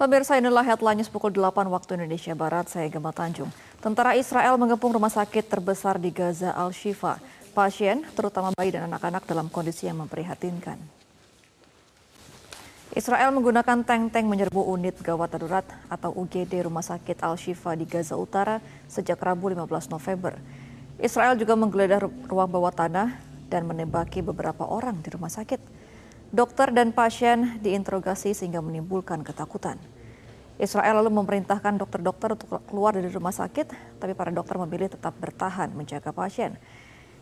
Pemirsa inilah headline pukul 8 waktu Indonesia Barat, saya Gemma Tanjung. Tentara Israel mengepung rumah sakit terbesar di Gaza Al-Shifa. Pasien, terutama bayi dan anak-anak dalam kondisi yang memprihatinkan. Israel menggunakan tank-tank menyerbu unit gawat darurat atau UGD Rumah Sakit Al-Shifa di Gaza Utara sejak Rabu 15 November. Israel juga menggeledah ruang bawah tanah dan menembaki beberapa orang di rumah sakit. Dokter dan pasien diinterogasi sehingga menimbulkan ketakutan. Israel lalu memerintahkan dokter-dokter untuk keluar dari rumah sakit, tapi para dokter memilih tetap bertahan menjaga pasien.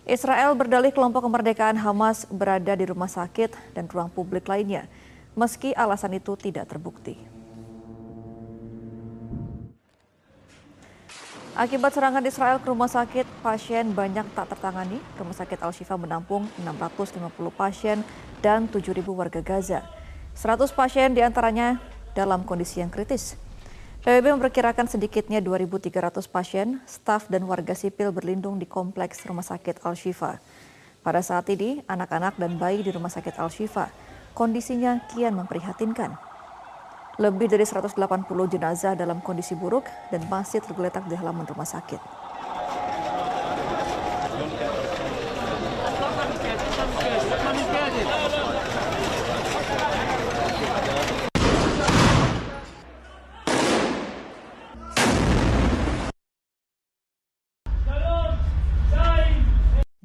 Israel berdalih kelompok kemerdekaan Hamas berada di rumah sakit dan ruang publik lainnya, meski alasan itu tidak terbukti. Akibat serangan Israel ke rumah sakit, pasien banyak tak tertangani. Rumah sakit Al-Shifa menampung 650 pasien dan 7.000 warga Gaza. 100 pasien di antaranya dalam kondisi yang kritis. PBB memperkirakan sedikitnya 2.300 pasien, staf dan warga sipil berlindung di kompleks Rumah Sakit Al-Shifa. Pada saat ini, anak-anak dan bayi di Rumah Sakit Al-Shifa kondisinya kian memprihatinkan. Lebih dari 180 jenazah dalam kondisi buruk dan masih tergeletak di halaman rumah sakit.